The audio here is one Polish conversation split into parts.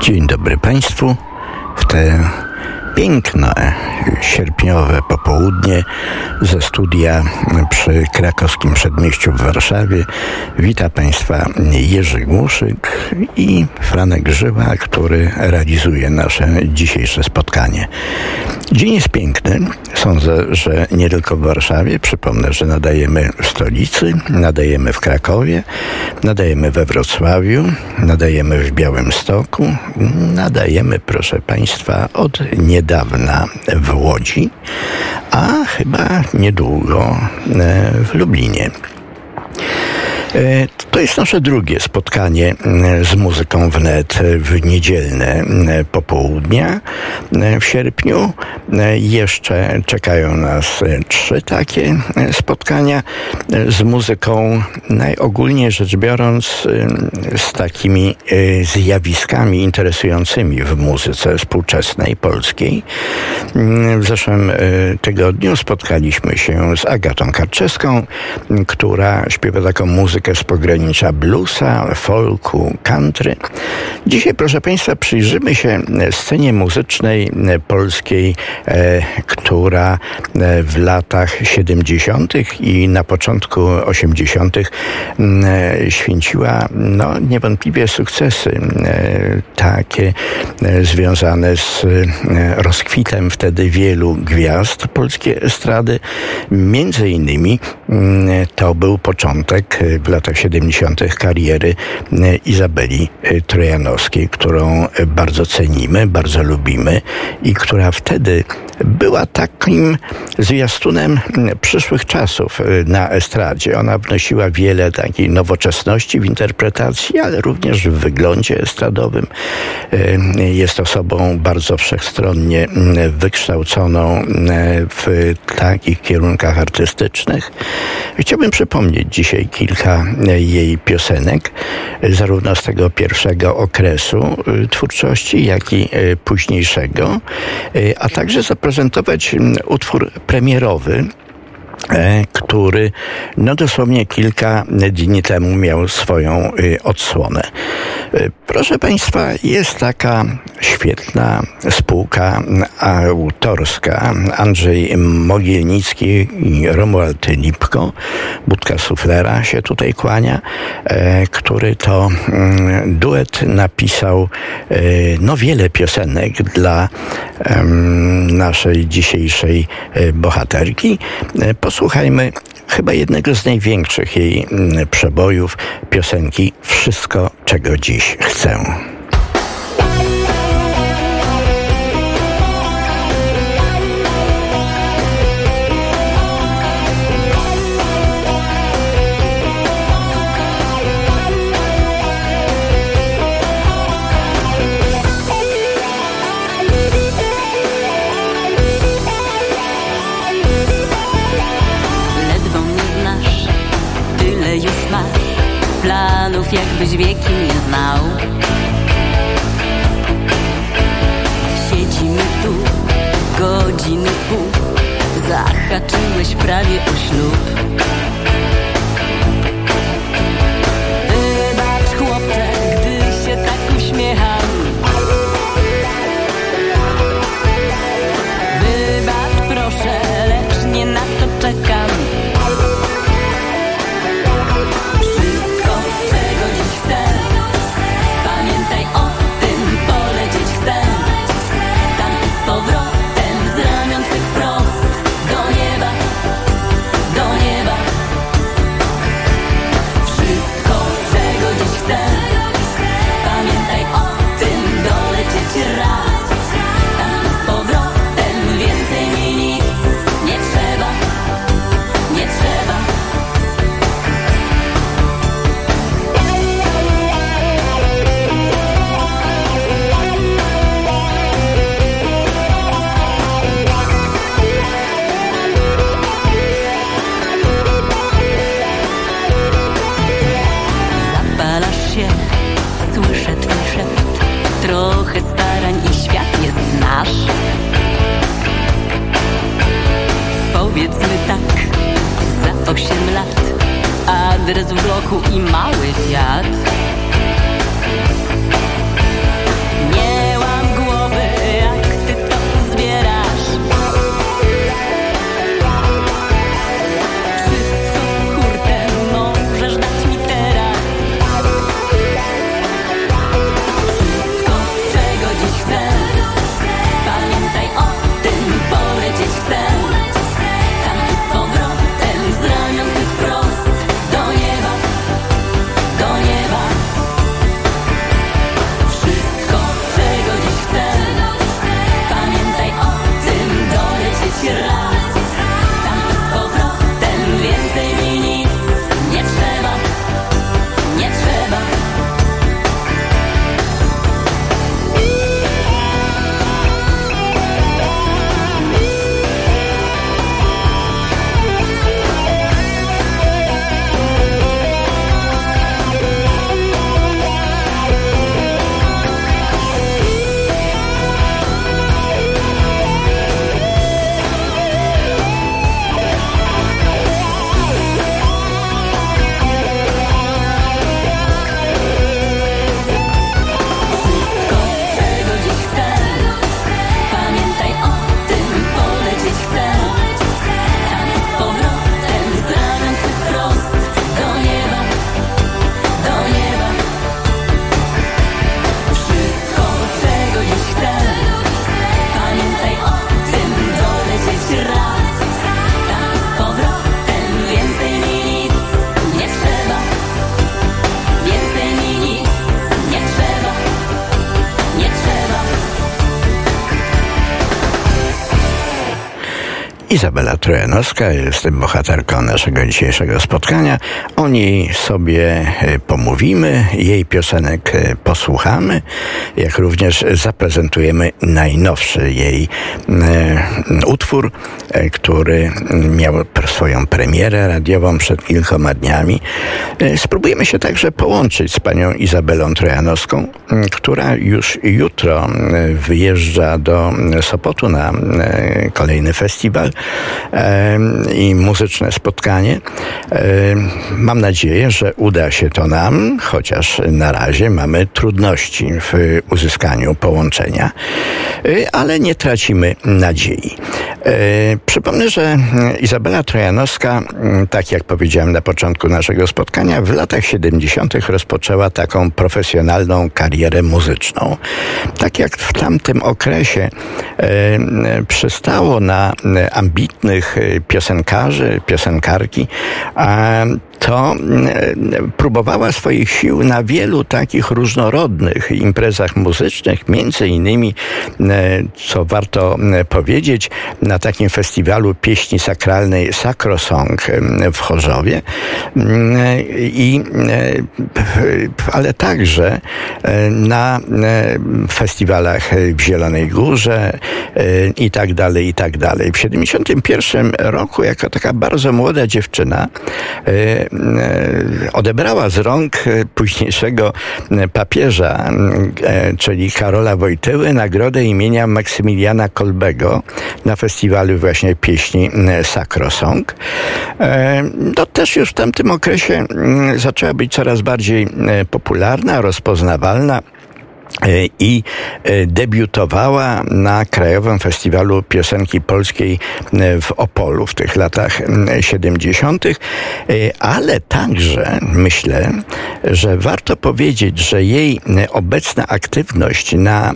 Dzień dobry Państwu. W te piękne sierpniowe popołudnie ze studia przy krakowskim przedmieściu w Warszawie wita Państwa Jerzy Głuszyk i Franek Grzywa, który realizuje nasze dzisiejsze spotkanie. Dzień jest piękny. Sądzę, że nie tylko w Warszawie. Przypomnę, że nadajemy w stolicy, nadajemy w Krakowie, nadajemy we Wrocławiu, nadajemy w Białymstoku, nadajemy, proszę Państwa, od niedawna w Łodzi, a chyba niedługo e, w Lublinie. E, to jest nasze drugie spotkanie e, z muzyką wnet w niedzielne e, popołudnia w sierpniu. Jeszcze czekają nas trzy takie spotkania z muzyką, najogólnie rzecz biorąc, z takimi zjawiskami interesującymi w muzyce współczesnej polskiej. W zeszłym tygodniu spotkaliśmy się z Agatą Karczewską, która śpiewa taką muzykę z pogranicza bluesa, folku, country. Dzisiaj, proszę Państwa, przyjrzymy się scenie muzycznej polskiej, e, która e, w latach 70. i na początku 80. E, święciła no, niewątpliwie sukcesy takie związane z rozkwitem wtedy wielu gwiazd polskiej estrady. Między innymi to był początek latach 70. kariery e, Izabeli e, Trojanowskiej, którą bardzo cenimy, bardzo lubimy i która wtedy była takim zwiastunem przyszłych czasów e, na estradzie. Ona wnosiła wiele takiej nowoczesności w interpretacji, ale również w wyglądzie estradowym. Jest osobą bardzo wszechstronnie wykształconą w takich kierunkach artystycznych. Chciałbym przypomnieć dzisiaj kilka jej piosenek, zarówno z tego pierwszego okresu y, twórczości, jak i y, późniejszego, y, a także zaprezentować mm, utwór premierowy który no dosłownie kilka dni temu miał swoją y, odsłonę. E, proszę Państwa, jest taka świetna spółka autorska Andrzej Mogielnicki i Romuald Lipko, Budka Suflera się tutaj kłania, e, który to duet napisał no wiele piosenek dla naszej dzisiejszej bohaterki. Posłuchajmy chyba jednego z największych jej mm, przebojów, piosenki Wszystko, czego dziś chcę. Jakbyś wieki nie znał. Siedzimy tu godziny pół, zahaczyłeś prawie o ślub. Adres w bloku i mały wiatr. Izabela Trojanowska, jestem bohaterką naszego dzisiejszego spotkania. O niej sobie e, pomówimy, jej piosenek e, posłuchamy, jak również zaprezentujemy najnowszy jej e, utwór, który miał swoją premierę radiową przed kilkoma dniami. Spróbujemy się także połączyć z panią Izabelą Trojanowską, która już jutro wyjeżdża do Sopotu na kolejny festiwal i muzyczne spotkanie. Mam nadzieję, że uda się to nam, chociaż na razie mamy trudności w uzyskaniu połączenia, e, ale nie tracimy nadziei. E, przypomnę, że Izabela Trojanowska, tak jak powiedziałem na początku naszego spotkania, w latach 70. rozpoczęła taką profesjonalną karierę muzyczną. Tak jak w tamtym okresie przystało na ambitnych piosenkarzy, piosenkarki, to próbowała swoich sił na wielu takich różnorodnych imprezach muzycznych, między innymi, co warto powiedzieć, na takim festiwalu pieśni sakralnej Sacrosong w Chorzowie, i, ale także na festiwalach w Zielonej Górze i tak dalej, i tak dalej. W 71 roku, jako taka bardzo młoda dziewczyna, odebrała z rąk późniejszego papieża, czyli Karola Wojtyły, nagrodę imienia Maksymiliana Kolbego na festiwalu właśnie pieśni Sacrosong. To też już w tamtym okresie zaczęła być coraz bardziej popularna, rozpoznawalna i debiutowała na Krajowym Festiwalu Piosenki Polskiej w Opolu w tych latach 70., ale także myślę, że warto powiedzieć, że jej obecna aktywność na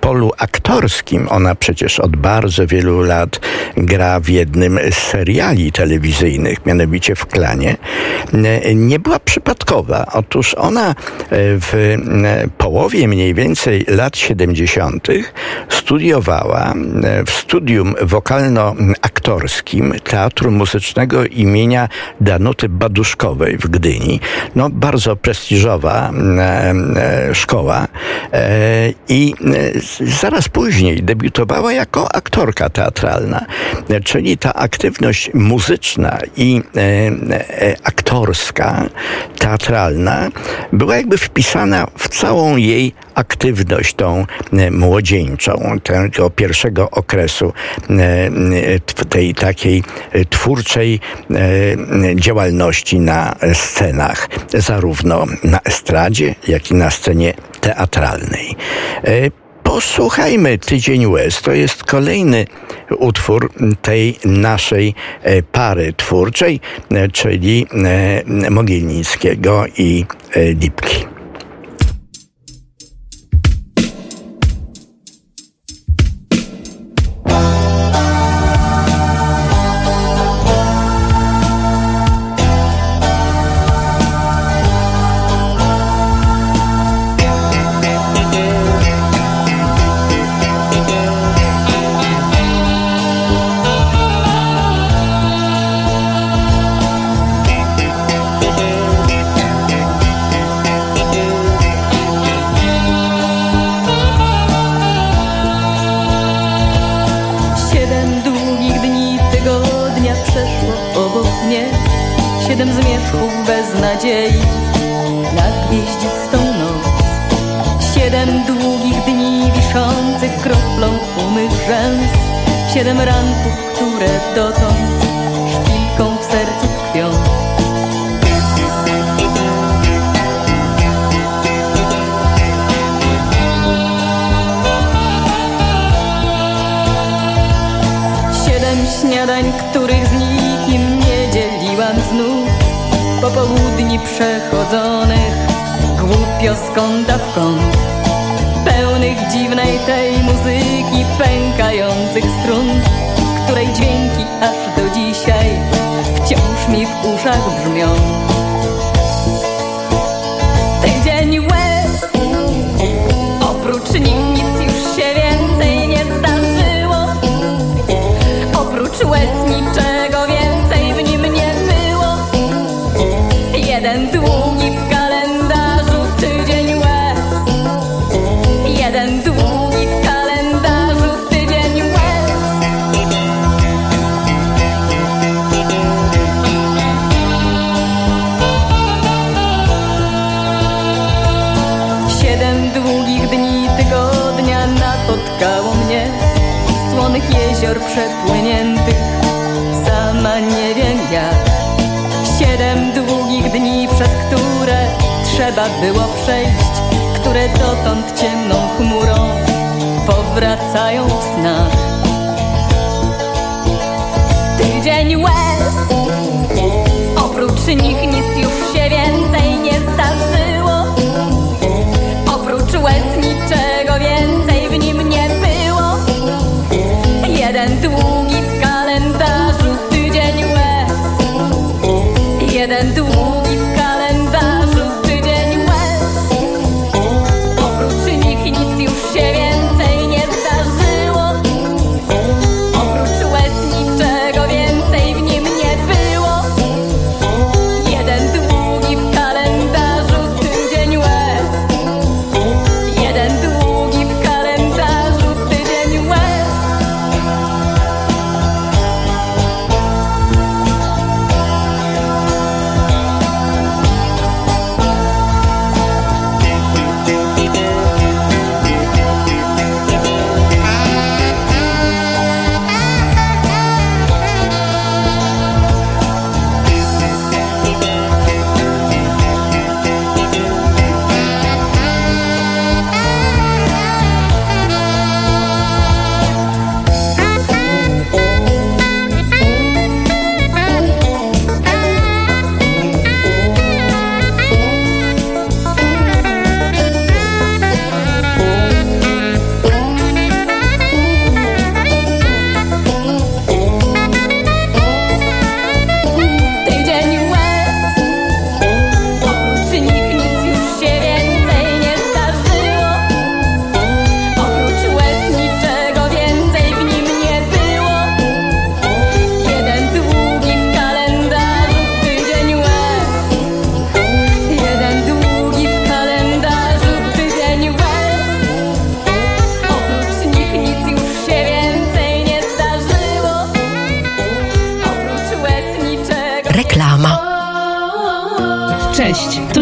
polu aktorskim, ona przecież od bardzo wielu lat gra w jednym z seriali telewizyjnych, mianowicie w Klanie, nie była przypadkowa. Otóż ona w połowie mniej więcej lat 70. studiowała w studium wokalno-aktorskim Teatru Muzycznego imienia Danuty Baduszkowej w Gdyni. No, bardzo prestiżowa szkoła i zaraz później debiutowała jako aktorka teatralna, czyli ta aktywność muzyczna i aktorska, teatralna była jakby wpisana w całą jej aktywność tą młodzieńczą, tego pierwszego okresu tej takiej twórczej działalności na scenach, zarówno na estradzie, jak i na scenie teatralnej. Posłuchajmy Tydzień Łez. To jest kolejny utwór tej naszej pary twórczej, czyli Mogielnickiego i Lipki. Śniadań, których z nikim nie dzieliłam znów. Popołudni przechodzonych głupio skąd w kąt Pełnych dziwnej tej muzyki pękających strun Której dźwięki aż do dzisiaj wciąż mi w uszach brzmią trzeba było przejść Które dotąd ciemną chmurą powracają w snach. Tydzień łez Oprócz nich nic już się więcej nie zdarzyło. Oprócz łez niczego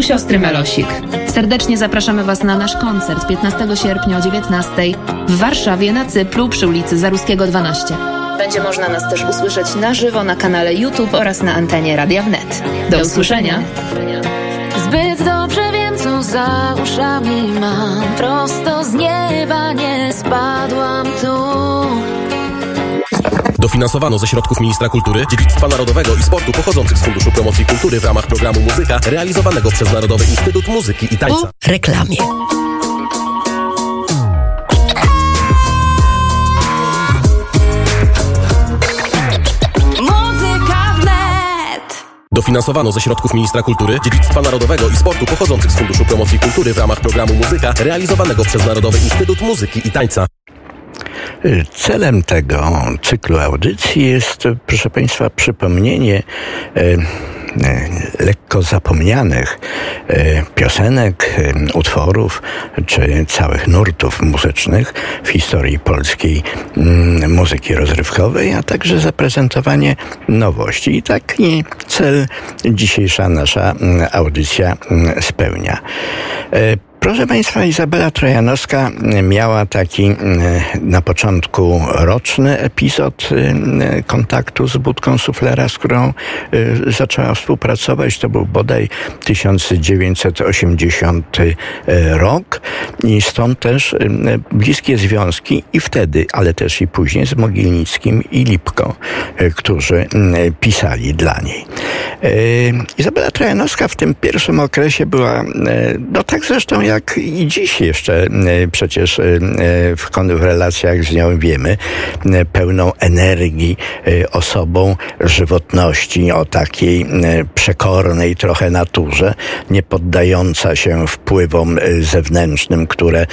siostry Melosik. Serdecznie zapraszamy Was na nasz koncert 15 sierpnia o 19 w Warszawie na Cyplu przy ulicy Zaruskiego 12. Będzie można nas też usłyszeć na żywo na kanale YouTube oraz na antenie Radia Wnet. Do usłyszenia! Zbyt dobrze wiem, co za uszami mam. Prosto z nieba nie spadłam tu. Dofinansowano ze środków Ministra Kultury, Dziedzictwa Narodowego i Sportu pochodzących z Funduszu Promocji Kultury w ramach programu Muzyka realizowanego przez Narodowy Instytut Muzyki i Tańca. Po reklamie. Muzyka wnet! Dofinansowano ze środków Ministra Kultury, Dziedzictwa Narodowego i Sportu pochodzących z Funduszu Promocji Kultury w ramach programu Muzyka realizowanego przez Narodowy Instytut Muzyki i Tańca. Celem tego cyklu audycji jest, proszę Państwa, przypomnienie e, e, lekko zapomnianych e, piosenek, utworów czy całych nurtów muzycznych w historii polskiej mm, muzyki rozrywkowej, a także zaprezentowanie nowości. I taki cel dzisiejsza nasza mm, audycja mm, spełnia. E, Proszę Państwa, Izabela Trojanowska miała taki mm, na początku roczny epizod y, kontaktu z budką suflera, z którą y, zaczęła współpracować. To był bodaj 1980 rok i stąd też y, bliskie związki i wtedy, ale też i później z Mogilnickim i Lipką, y, którzy y, pisali dla niej. Y, Izabela Trojanowska w tym pierwszym okresie była, no tak zresztą jak i dziś jeszcze y, przecież y, y, w, relacjach z nią wiemy, pełną energii osobą żywotności, o takiej przekornej trochę naturze, nie poddająca się wpływom zewnętrznym, które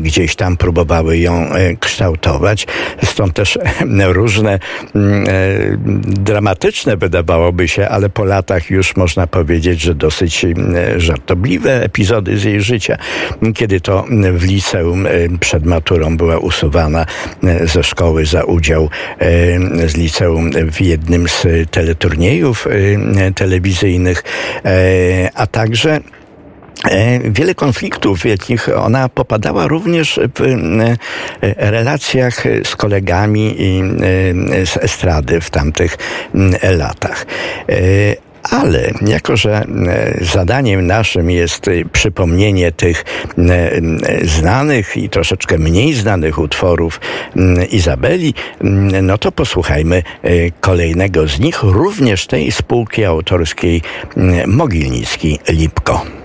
gdzieś tam próbowały ją kształtować. Stąd też różne mm, e, dramatyczne wydawałoby się, ale po latach już można powiedzieć, że dosyć żartobliwe epizody z jej życia, kiedy to w liceum e, przed maturą była usuwana e, ze szkoły za udział e, z liceum w jednym z teleturniejów telewizyjnych, a także wiele konfliktów, w jakich ona popadała również w relacjach z kolegami e, z estrady w tamtych latach. Ale jako, że zadaniem naszym jest przypomnienie tych znanych i troszeczkę mniej znanych utworów Izabeli, no to posłuchajmy kolejnego z nich, również tej spółki autorskiej Mogilnicki-Lipko.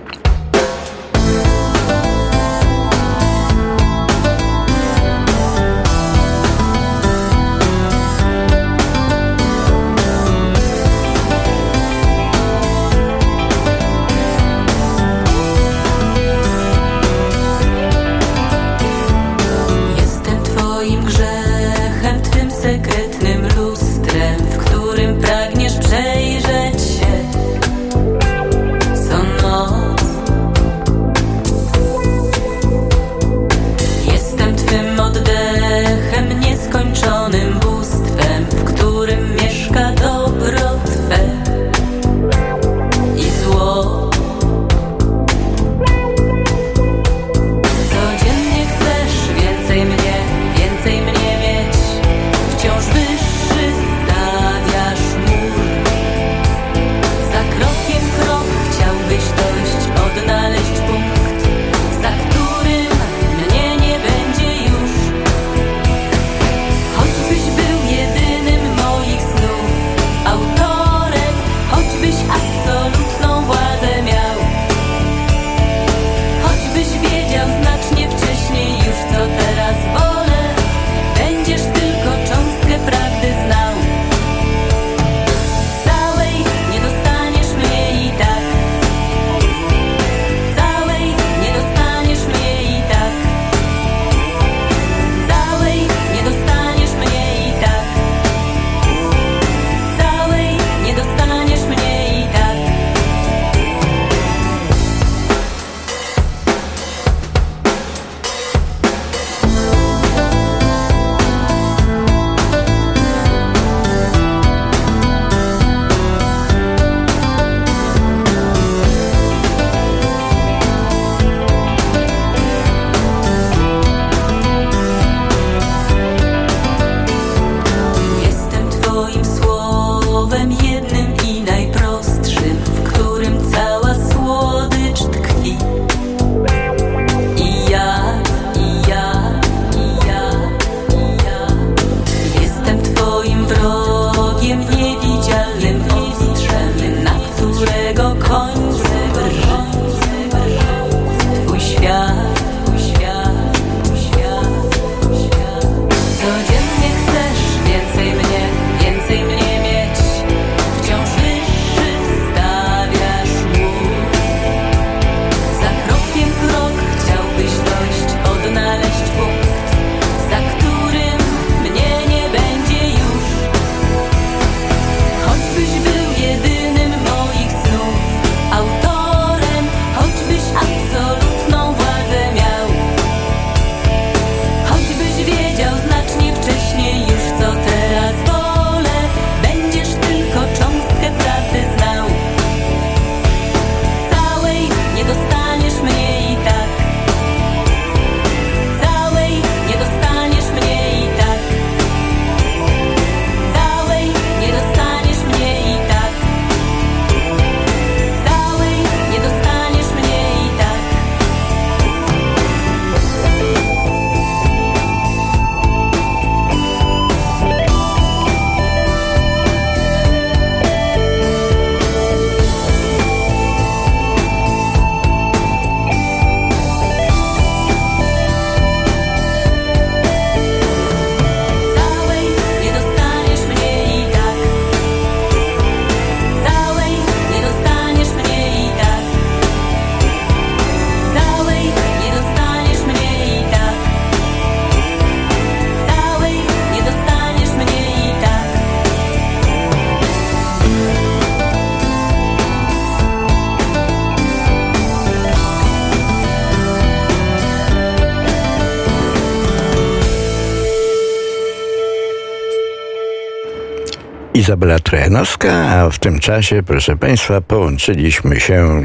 Izabela Trojanowska, a w tym czasie, proszę Państwa, połączyliśmy się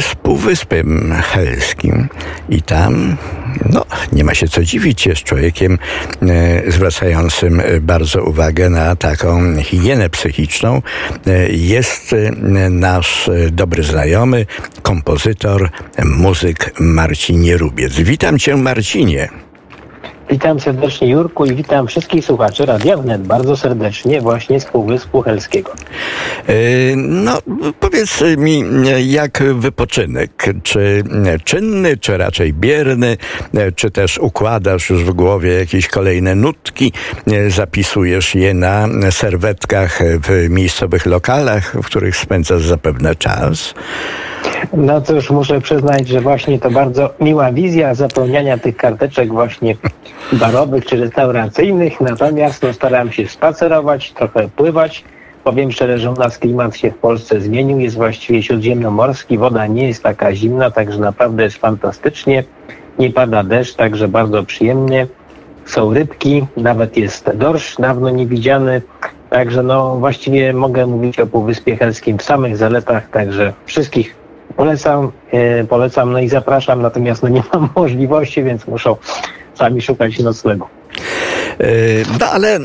z Półwyspem Helskim i tam no, nie ma się co dziwić, jest człowiekiem zwracającym bardzo uwagę na taką higienę psychiczną. Jest nasz dobry znajomy, kompozytor, muzyk Marcin Nierubiec. Witam cię Marcinie. Witam serdecznie Jurku i witam wszystkich słuchaczy Radia Wnet bardzo serdecznie właśnie z Półwyspu Helskiego. E, no, powiedz mi, jak wypoczynek? Czy czynny, czy raczej bierny? Czy też układasz już w głowie jakieś kolejne nutki? Zapisujesz je na serwetkach w miejscowych lokalach, w których spędzasz zapewne czas? No cóż, muszę przyznać, że właśnie to bardzo miła wizja zapełniania tych karteczek właśnie barowych czy restauracyjnych, natomiast no, staram się spacerować, trochę pływać. Powiem szczerze, że u nas klimat się w Polsce zmienił, jest właściwie śródziemnomorski, woda nie jest taka zimna, także naprawdę jest fantastycznie. Nie pada deszcz, także bardzo przyjemnie. Są rybki, nawet jest dorsz, dawno niewidziany. Także no właściwie mogę mówić o Półwyspie Helskim w samych zaletach, także wszystkich polecam, e, polecam, no i zapraszam, natomiast no nie mam możliwości, więc muszą sami szukać noclegu. E, no ale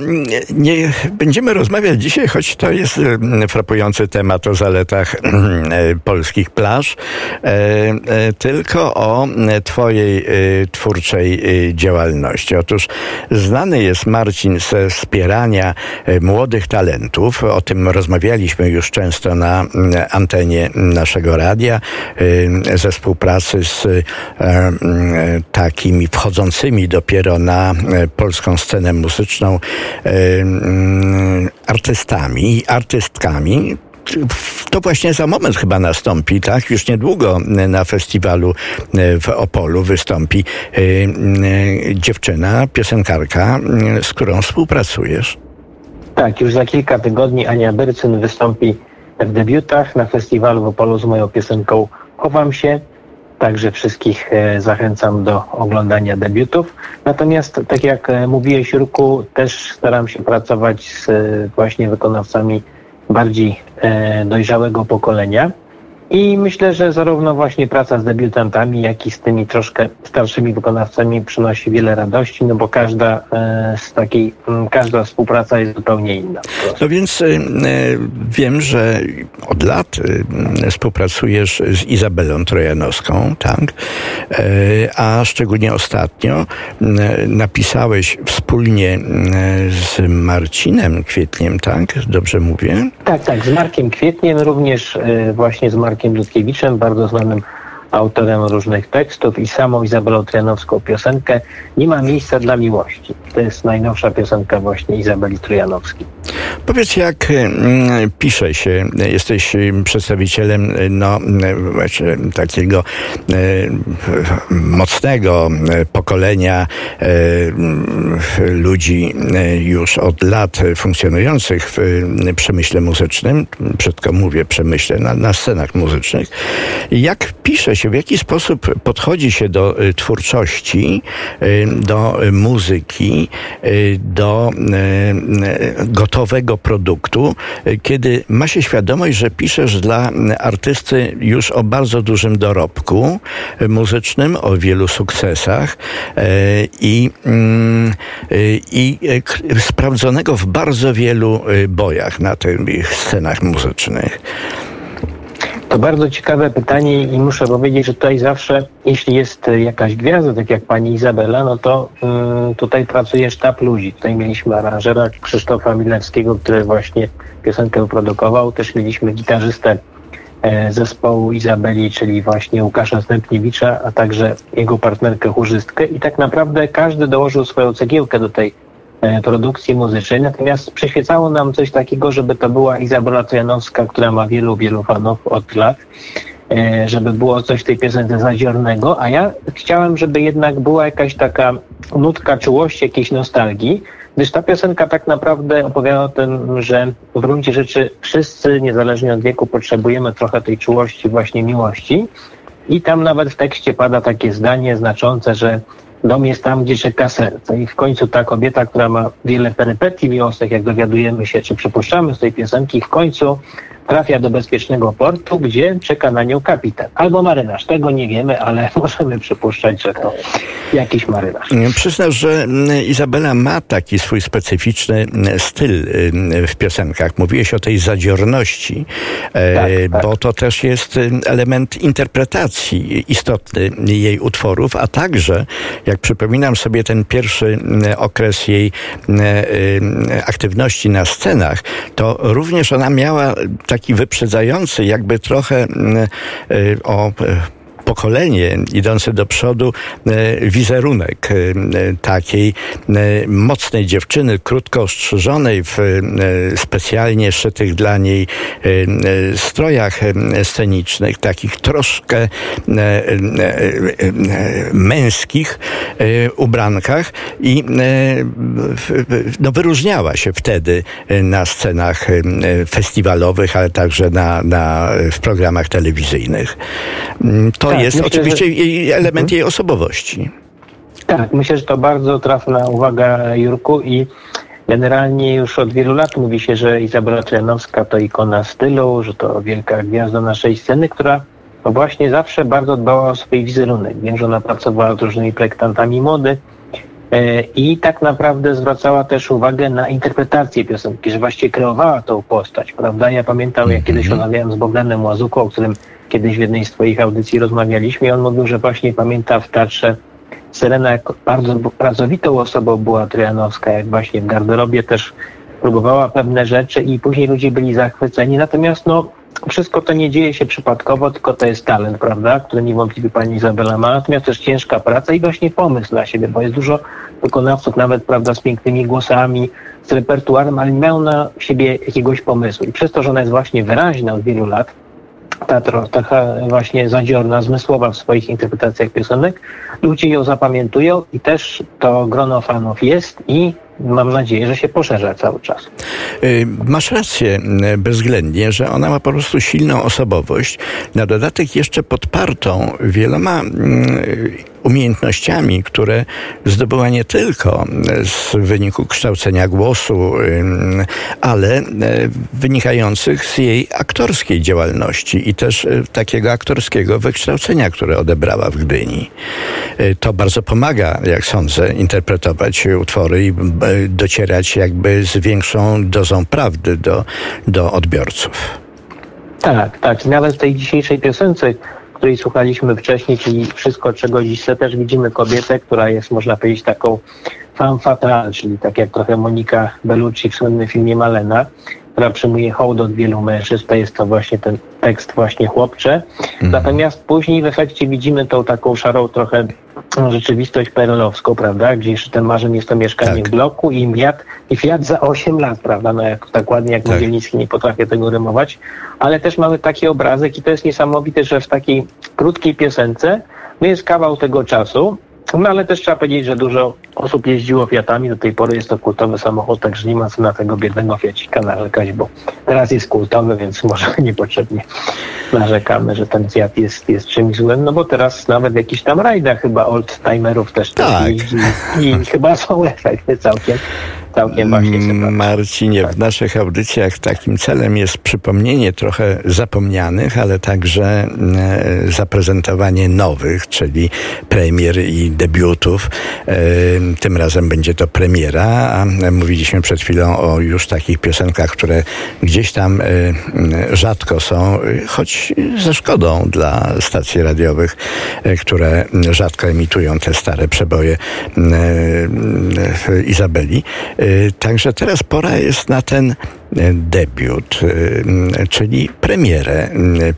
nie będziemy rozmawiać dzisiaj, choć to jest mm, frapujący temat o zaletach mm, e, polskich plaż, e, tylko o Twojej twórczej działalności. Otóż znany jest Marcin ze wspierania młodych talentów. O tym rozmawialiśmy już często na mm, antenie naszego radia, ze współpracy z takimi wchodzącymi dopiero na polską scenę muzyczną artystami i artystkami, to właśnie za moment chyba nastąpi, tak? Już niedługo na festiwalu e, w Opolu wystąpi e, dziewczyna, piosenkarka, z którą współpracujesz. Tak, już za kilka tygodni Ania Bercyn wystąpi w debiutach na festiwalu w Opolu z moją piosenką Chowam się. Także wszystkich e, zachęcam do oglądania debiutów. Natomiast, tak jak e, mówiłeś, Jurku, też staram się pracować z e, właśnie wykonawcami bardziej dojrzałego pokolenia. I myślę, że zarówno właśnie praca z debiutantami, jak i z tymi troszkę starszymi wykonawcami przynosi wiele radości, no bo każda e, z takiej, każda współpraca jest zupełnie inna. No więc e, wiem, że od lat e, współpracujesz z Izabelą Trojanowską, tak? A szczególnie ostatnio napisałeś wspólnie z Marcinem Kwietniem, tak? Dobrze mówię? Tak, tak, z Markiem Kwietniem, również właśnie z Markiem Markiem Ludkiewiczem, bardzo znanym autorem różnych tekstów i samą Izabelą Trojanowską piosenkę Nie ma miejsca dla miłości. To jest najnowsza piosenka właśnie Izabeli Trojanowskiej. Powiedz, jak mm, pisze się, jesteś przedstawicielem no, takiego e, mocnego pokolenia ludzi już od lat funkcjonujących w przemyśle muzycznym, brzydko mówię przemyśle, na, na scenach muzycznych. Jak pisze się, w jaki sposób podchodzi się do twórczości, do muzyki, do gotowego produktu, kiedy ma się świadomość, że piszesz dla artysty już o bardzo dużym dorobku muzycznym, o wielu sukcesach i, mm, i sprawdzonego w bardzo wielu bojach na tych scenach muzycznych. To bardzo ciekawe pytanie i muszę powiedzieć, że tutaj zawsze, jeśli jest jakaś gwiazda, tak jak pani Izabela, no to y, tutaj pracuje sztab ludzi. Tutaj mieliśmy aranżera Krzysztofa Milewskiego, który właśnie piosenkę wyprodukował. Też mieliśmy gitarzystę e, zespołu Izabeli, czyli właśnie Łukasza Stępniewicza, a także jego partnerkę chórzystkę. I tak naprawdę każdy dołożył swoją cegiełkę do tej produkcji muzycznej, natomiast przyświecało nam coś takiego, żeby to była Izabela Trojanowska, która ma wielu, wielu fanów od lat, e, żeby było coś w tej piosence zadziornego, a ja chciałem, żeby jednak była jakaś taka nutka czułości, jakiejś nostalgii, gdyż ta piosenka tak naprawdę opowiada o tym, że w gruncie rzeczy wszyscy, niezależnie od wieku, potrzebujemy trochę tej czułości, właśnie miłości. I tam nawet w tekście pada takie zdanie znaczące, że Dom jest tam, gdzie czeka serce. I w końcu ta kobieta, która ma wiele perypetii miłosnych, jak dowiadujemy się, czy przypuszczamy z tej piosenki, w końcu trafia do bezpiecznego portu, gdzie czeka na nią kapitan albo marynarz. Tego nie wiemy, ale możemy przypuszczać, że to jakiś marynarz. Przyznasz, że Izabela ma taki swój specyficzny styl w piosenkach. Mówiłeś o tej zadziorności, e, tak, tak. bo to też jest element interpretacji istotny jej utworów, a także, jak przypominam sobie ten pierwszy okres jej aktywności na scenach, to również ona miała taki wyprzedzający, jakby trochę e, o pokolenie idące do przodu e, wizerunek e, takiej e, mocnej dziewczyny, krótko ostrzyżonej w specjalnie szytych dla niej strojach scenicznych, takich troszkę męskich ubrankach i no, wyróżniała się wtedy na scenach festiwalowych, ale także na, na, w programach telewizyjnych. To tak, jest myślę, oczywiście że... element jej osobowości. Tak, myślę, że to bardzo trafna uwaga Jurku i generalnie już od wielu lat mówi się, że Izabela Trojanowska to ikona stylu, że to wielka gwiazda naszej sceny, która no właśnie zawsze bardzo dbała o swój wizerunek. Wiem, że ona pracowała z różnymi projektantami mody e, i tak naprawdę zwracała też uwagę na interpretację piosenki, że właściwie kreowała tą postać, prawda? Ja pamiętam, jak kiedyś mhm. rozmawiałem z Bogdanem Łazuką, o którym Kiedyś w jednej z Twoich audycji rozmawialiśmy i on mówił, że właśnie pamięta w teatrze Serena jak bardzo pracowitą osobą była Trojanowska, jak właśnie w garderobie też próbowała pewne rzeczy i później ludzie byli zachwyceni. Natomiast no, wszystko to nie dzieje się przypadkowo, tylko to jest talent, prawda, który niewątpliwie pani Izabela ma, natomiast też ciężka praca i właśnie pomysł na siebie, bo jest dużo wykonawców nawet, prawda, z pięknymi głosami, z repertuarem, ale nie mają na siebie jakiegoś pomysłu. I przez to, że ona jest właśnie wyraźna od wielu lat, ta taka właśnie zadziorna, zmysłowa w swoich interpretacjach piosenek. Ludzie ją zapamiętują i też to grono fanów jest i mam nadzieję, że się poszerza cały czas. Y, masz rację y, bezwzględnie, że ona ma po prostu silną osobowość, na dodatek jeszcze podpartą wieloma y, umiejętnościami, które zdobyła nie tylko z wyniku kształcenia głosu, ale wynikających z jej aktorskiej działalności i też takiego aktorskiego wykształcenia, które odebrała w Gdyni. To bardzo pomaga, jak sądzę, interpretować utwory i docierać jakby z większą dozą prawdy do, do odbiorców. Tak, tak. I nawet w tej dzisiejszej piosence, której słuchaliśmy wcześniej, czyli Wszystko, czego dziś też widzimy kobietę, która jest, można powiedzieć, taką femme fatale, czyli tak jak trochę Monika Bellucci w słynnym filmie Malena, która przyjmuje hołd od wielu mężczyzn, to jest to właśnie ten tekst właśnie chłopcze. Mhm. Natomiast później w efekcie widzimy tą taką szarą trochę rzeczywistość perelowską, prawda, gdzie jeszcze ten marzeń jest to mieszkanie tak. w bloku i Fiat, i Fiat za 8 lat, prawda, no jak, tak ładnie jak tak. Mogielnicki nie potrafię tego rymować, ale też mamy taki obrazek i to jest niesamowite, że w takiej krótkiej piosence no jest kawał tego czasu, no ale też trzeba powiedzieć, że dużo osób jeździło Fiatami. Do tej pory jest to kultowy samochód, także nie ma co na tego biednego Fiacika narzekać, bo teraz jest kultowy, więc może niepotrzebnie narzekamy, że ten Fiat jest, jest czymś złym, no bo teraz nawet w jakichś tam rajdach chyba old-timerów też, tak. też jeździ i chyba są efekty całkiem całkiem właśnie Marcinie, w naszych audycjach takim celem jest przypomnienie trochę zapomnianych, ale także e, zaprezentowanie nowych, czyli premier i debiutów. E, tym razem będzie to premiera, a mówiliśmy przed chwilą o już takich piosenkach, które gdzieś tam e, rzadko są, choć ze szkodą dla stacji radiowych, które rzadko emitują te stare przeboje Izabeli. Y, także teraz pora jest na ten y, debiut, y, czyli premierę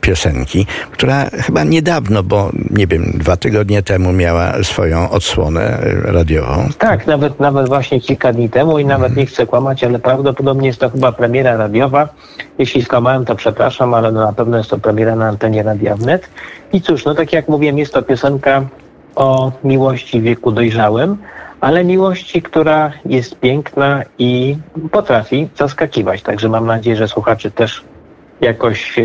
piosenki, która chyba niedawno, bo nie wiem, dwa tygodnie temu miała swoją odsłonę radiową. Tak, nawet, nawet właśnie kilka dni temu i nawet nie chcę kłamać, ale prawdopodobnie jest to chyba premiera radiowa. Jeśli skłamałem, to przepraszam, ale no na pewno jest to premiera na antenie Radia Wnet. I cóż, no tak jak mówiłem, jest to piosenka o miłości w wieku dojrzałym, ale miłości, która jest piękna i potrafi zaskakiwać. Także mam nadzieję, że słuchaczy też jakoś e,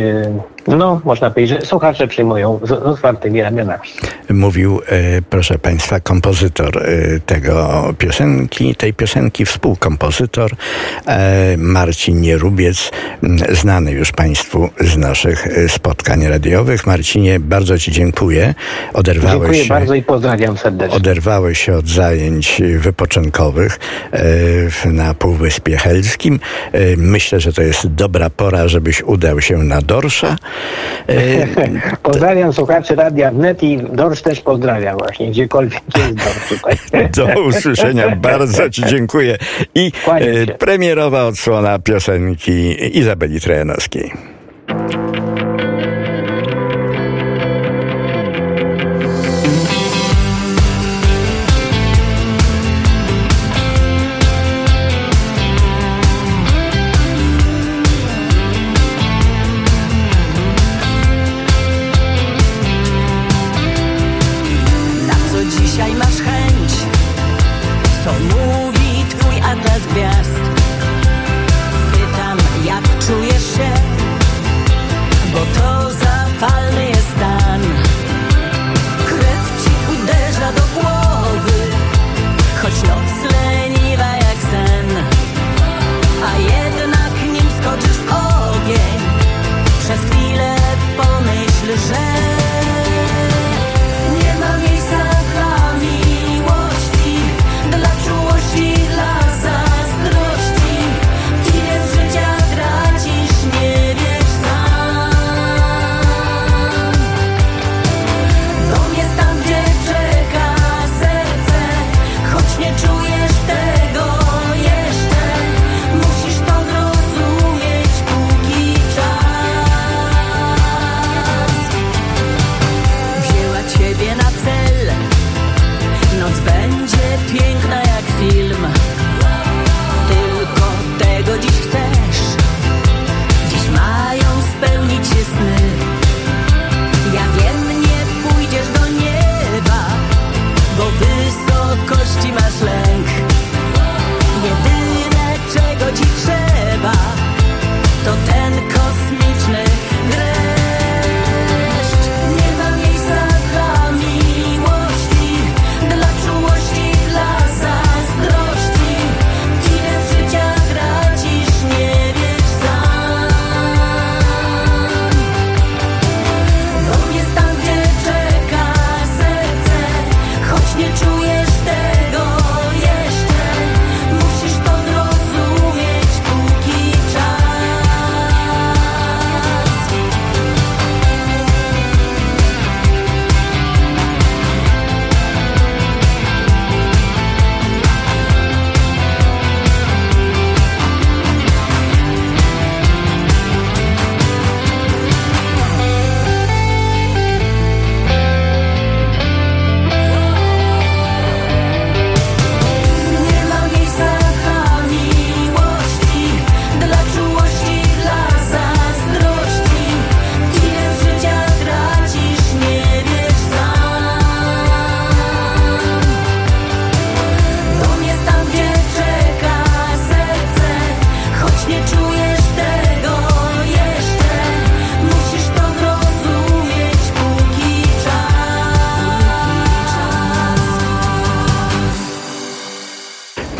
no, można powiedzieć, że słuchacze przyjmują z, z otwartymi ramionami. Mówił, e, proszę Państwa, kompozytor e, tego piosenki, tej piosenki, współkompozytor e, Marcin Nierubiec, znany już Państwu z naszych spotkań radiowych. Marcinie, bardzo Ci dziękuję. Oderwałeś Dziękuję się, bardzo i pozdrawiam serdecznie. oderwałeś się od zajęć wypoczynkowych na Półwyspie Helskim. Myślę, że to jest dobra pora, żebyś udał się na Dorsza. E, Pozdrawiam słuchaczy Radia Wnet i Dorsz też pozdrawiam właśnie, gdziekolwiek jest Dorsz tutaj. Do usłyszenia. Bardzo Ci dziękuję. I e, premierowa odsłona piosenki Izabeli Trojanowskiej.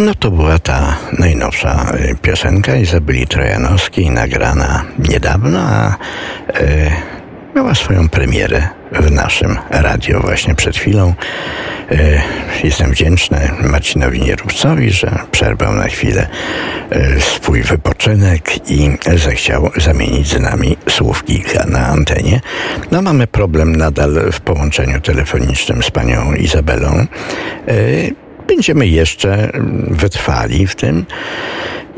No to była ta najnowsza y, piosenka Izabeli Trojanowskiej, nagrana niedawno, a y, miała swoją premierę w naszym radio właśnie przed chwilą. Y, jestem wdzięczny Marcinowi Nierubcowi, że przerwał na chwilę y, swój wypoczynek i zechciał zamienić z nami słów kilka na antenie. No mamy problem nadal w połączeniu telefonicznym z panią Izabelą. Będziemy jeszcze mm, wytrwali w tym.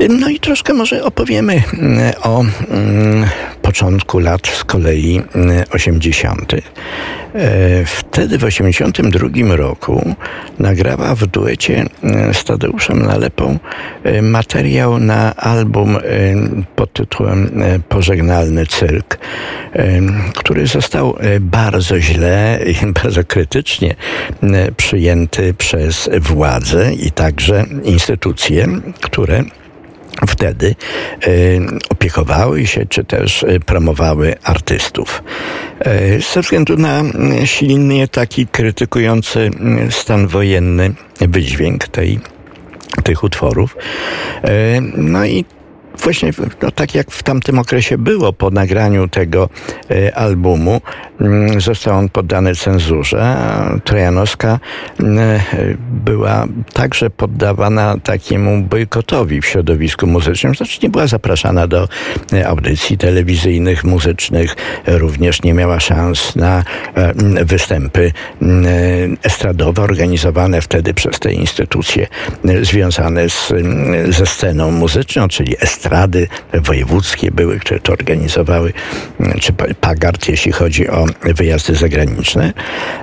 No i troszkę może opowiemy mm, o mm, początku lat z kolei mm, 80. E, Wtedy w 82 roku nagrała w duecie mm, z Tadeuszem Nalepą e, materiał na album pod tytułem Pożegnalny Cyrk, który został bardzo źle i bardzo krytycznie przyjęty przez władze i także instytucje, które wtedy opiekowały się czy też promowały artystów. Ze względu na silnie taki krytykujący stan wojenny wydźwięk tej tych utworów. No i właśnie no, tak jak w tamtym okresie było po nagraniu tego e, albumu, mm, został on poddany cenzurze. Trojanowska mm, e, była także poddawana takiemu bojkotowi w środowisku muzycznym. Znaczy nie była zapraszana do e, audycji telewizyjnych, muzycznych, również nie miała szans na występy estradowe organizowane wtedy przez te instytucje związane z, ze sceną muzyczną, czyli estradowe rady wojewódzkie były, które to organizowały, mm, czy Pagard, jeśli chodzi o wyjazdy zagraniczne.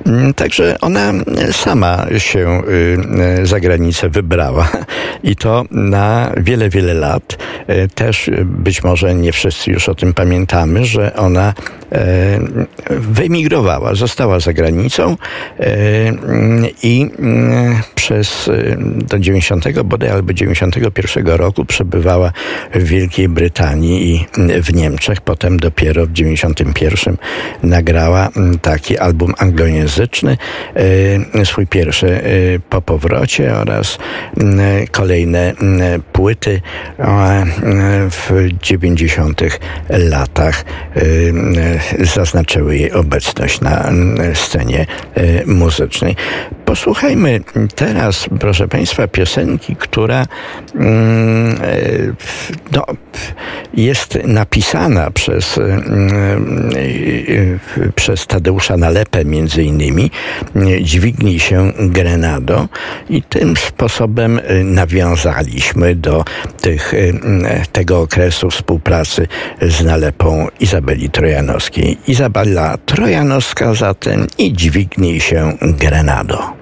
Mm, także ona sama się y, za granicę wybrała i to na wiele, wiele lat. Y, też być może nie wszyscy już o tym pamiętamy, że ona y, wyemigrowała, została za granicą i przez do 90 bodaj albo 91 roku przebywała w Wielkiej Brytanii i w Niemczech. Potem dopiero w 91 nagrała mm, taki album anglojęzyczny, e, swój pierwszy e, po powrocie oraz mm, kolejne mm, płyty w 90 latach e, zaznaczyły jej obecność na scenie muzycznej. Posłuchajmy teraz, proszę Państwa, piosenki, która no, jest napisana przez, mm, przez Tadeusza Nalepę między innymi Dźwignij się Grenado i tym sposobem nawiązaliśmy do tych, tego okresu współpracy z Nalepą Izabeli Trojanowskiej. Izabela Trojanowska zatem i Dźwignij się Grenado.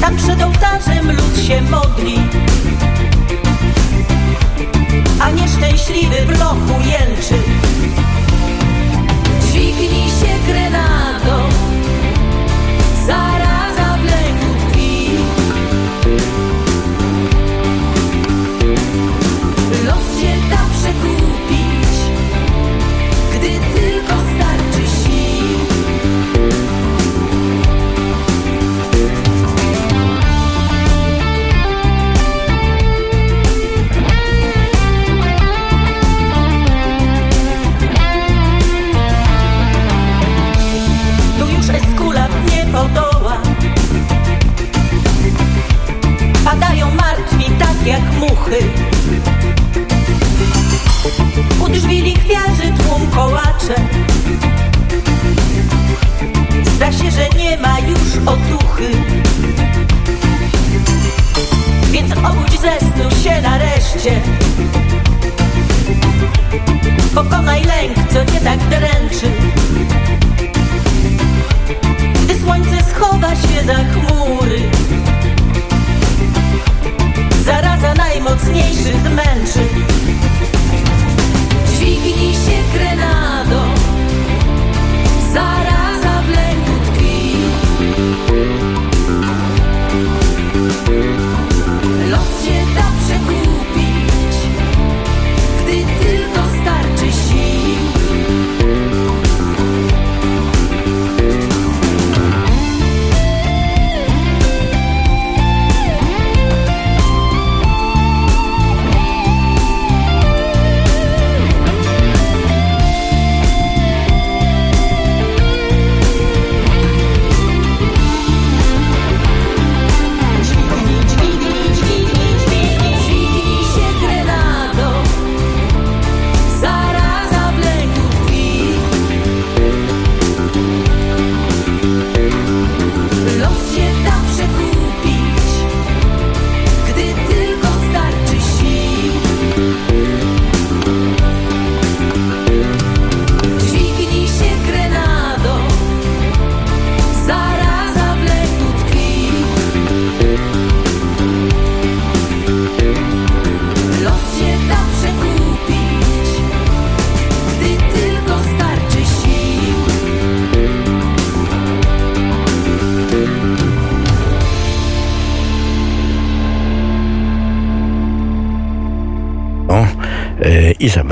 Tam przed ołtarzem lud się modli. A nieszczęśliwy w lochu jęczy Dźwignij się grenadą. Zaraza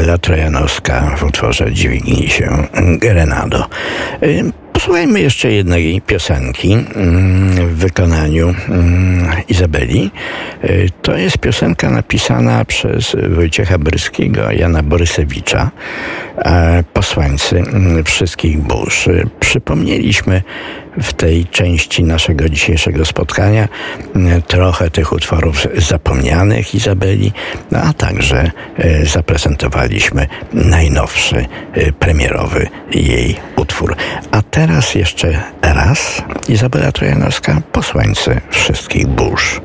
Izabela Trojanowska w utworze Dźwignij się Grenado. Posłuchajmy jeszcze jednej piosenki mm, w wykonaniu mm, Izabeli. Y, to jest piosenka napisana przez Wojciecha Bryskiego, Jana Borysewicza, posłańcy mm, wszystkich burz. Przypomnieliśmy w tej części naszego dzisiejszego spotkania trochę tych utworów zapomnianych Izabeli, no a także y, zaprezentowaliśmy najnowszy y, premierowy jej utwór. A Teraz jeszcze raz Izabela Trojanowska, posłańcy wszystkich burz.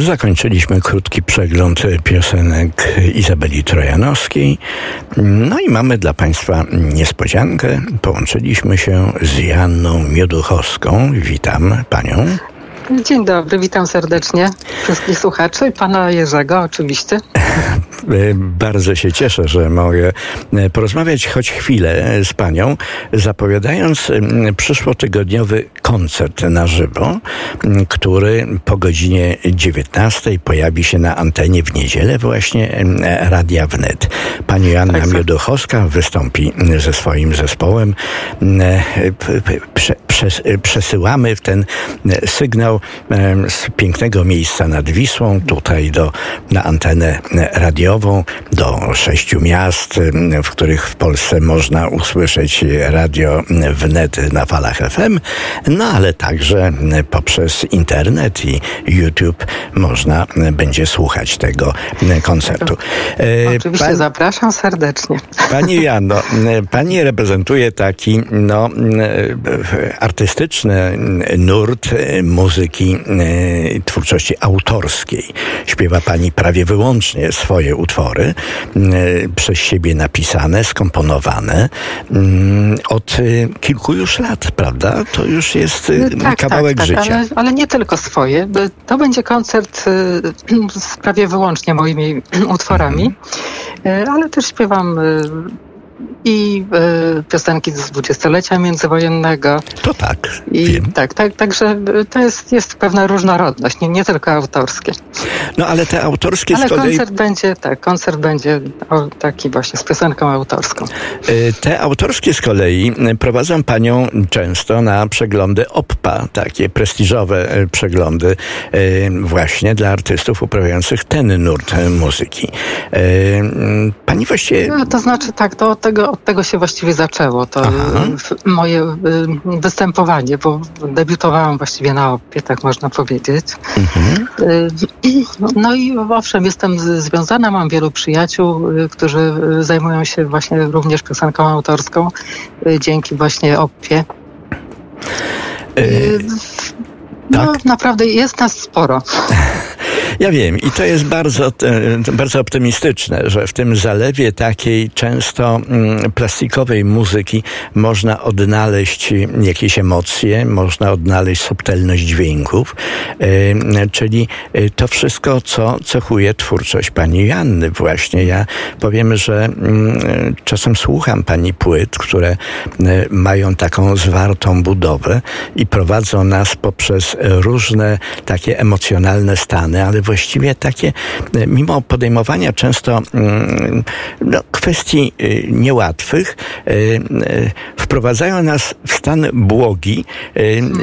Zakończyliśmy krótki przegląd piosenek Izabeli Trojanowskiej. No i mamy dla Państwa niespodziankę. Połączyliśmy się z Janną Mioduchowską. Witam Panią. Dzień dobry, witam serdecznie wszystkich słuchaczy i pana Jerzego oczywiście. Bardzo się cieszę, że mogę e, porozmawiać choć chwilę z panią, zapowiadając przyszłotygodniowy koncert na żywo, który po godzinie 19 pojawi się na antenie w niedzielę właśnie Radia Wnet. Pani Joanna tak, Mioduchowska wystąpi ze swoim zespołem. Prze, przesyłamy w ten sygnał Z pięknego miejsca nad Wisłą, tutaj do, na antenę radiową, do sześciu miast, w których w Polsce można usłyszeć radio wnet na falach FM, no ale także poprzez internet i YouTube można będzie słuchać tego koncertu. E, Oczywiście pan- zapraszam serdecznie. Pani Jano, m, pani reprezentuje taki no, artystyczny nurt e, muzyki e, twórczości autorskiej. Śpiewa pani prawie wyłącznie swoje utwory, e, przez siebie napisane, skomponowane m, od e, kilku już lat, prawda? To już jest e, kawałek tak, życia. Ale, ale nie tylko swoje. To będzie koncert z prawie wyłącznie moimi utworami, Mhm. Ale też śpiewam i y, piosenki z dwudziestolecia międzywojennego. To tak, I wiem. tak, tak, także y, to jest, jest pewna różnorodność, nie, nie tylko autorskie. No ale te autorskie Ale z kolei koncert będzie, tak, koncert będzie taki właśnie z piosenką autorską. Y, Te autorskie z kolei prowadzą panią często na przeglądy OPPA, takie prestiżowe przeglądy właśnie dla artystów uprawiających ten nurt muzyki. Pani właściwie No, to znaczy tak, to od tego, od tego się właściwie zaczęło to Aha. y, moje y, występowanie, bo debiutowałam właściwie na opie, tak można powiedzieć. mhm, Y, No i owszem, jestem związana, mam wielu przyjaciół, którzy zajmują się właśnie również piosenką autorską dzięki właśnie opie. Y, No tak. naprawdę jest nas sporo. Ja wiem i to jest bardzo, e, bardzo optymistyczne, że w tym zalewie takiej często mm, plastikowej muzyki można odnaleźć jakieś emocje, można odnaleźć subtelność dźwięków, e, czyli e, to wszystko, co cechuje twórczość pani Janny właśnie. Ja powiem, że mm, czasem słucham pani płyt, które mają taką zwartą budowę i prowadzą nas poprzez różne takie emocjonalne stany, ale właściwie takie, e, mimo podejmowania często mm, no, kwestii y, niełatwych, y, wprowadzają nas w stan błogi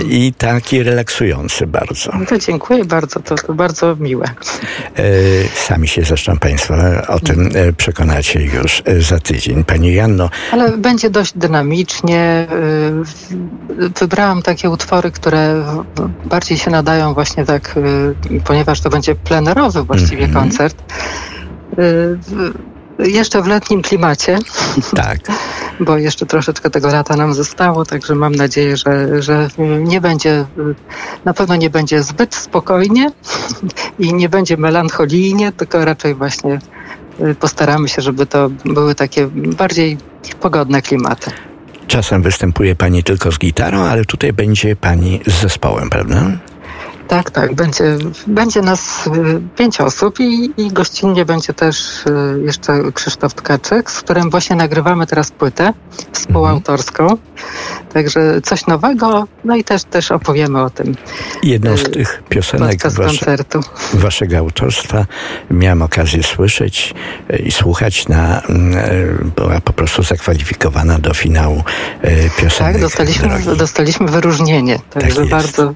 i taki relaksujący bardzo. No To dziękuję bardzo, to, to bardzo miłe. E, Sami się zresztą Państwo o tym e, przekonacie już e, za tydzień. Pani Janno, Ale będzie dość dynamicznie. Wybrałam takie utwory, które bardziej się nadają właśnie tak, ponieważ to będzie plenerowy właściwie Mhm. koncert. y, Jeszcze w letnim klimacie, tak. bo jeszcze troszeczkę tego lata nam zostało, także mam nadzieję, że, że nie będzie, y, na pewno nie będzie zbyt spokojnie i nie będzie melancholijnie, tylko raczej właśnie y, postaramy się, żeby to były takie bardziej pogodne klimaty. Czasem występuje Pani tylko z gitarą, ale tutaj będzie Pani z zespołem, prawda? Tak, tak. Będzie, będzie nas y, pięć osób i, i gościnnie będzie też y, jeszcze Krzysztof Tkaczyk, z którym właśnie nagrywamy teraz płytę współautorską. Także coś nowego, no i też, też opowiemy o tym Jedną z Y, tych piosenek wasze. Waszego autorstwa miałem okazję słyszeć i słuchać na, mm, była po prostu zakwalifikowana do finału e, piosenek Tak, dostaliśmy, drogi. dostaliśmy wyróżnienie, także jest. bardzo,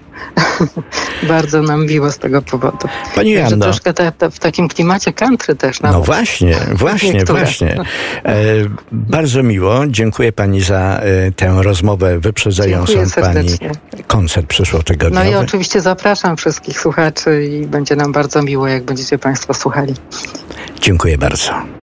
bardzo nam miło z tego powodu. Pani Także Janno, troszkę te, te, w takim klimacie country też No nawet. właśnie, właśnie, Niektóre. właśnie. E, bardzo miło. Dziękuję pani za e, tę rozmowę wyprzedzającą Dziękuję pani serdecznie. koncert No przyszłotygodniowy. i oczywiście zapraszam wszystkich słuchaczy i będzie nam bardzo miło, jak będziecie Państwo słuchali. Dziękuję bardzo.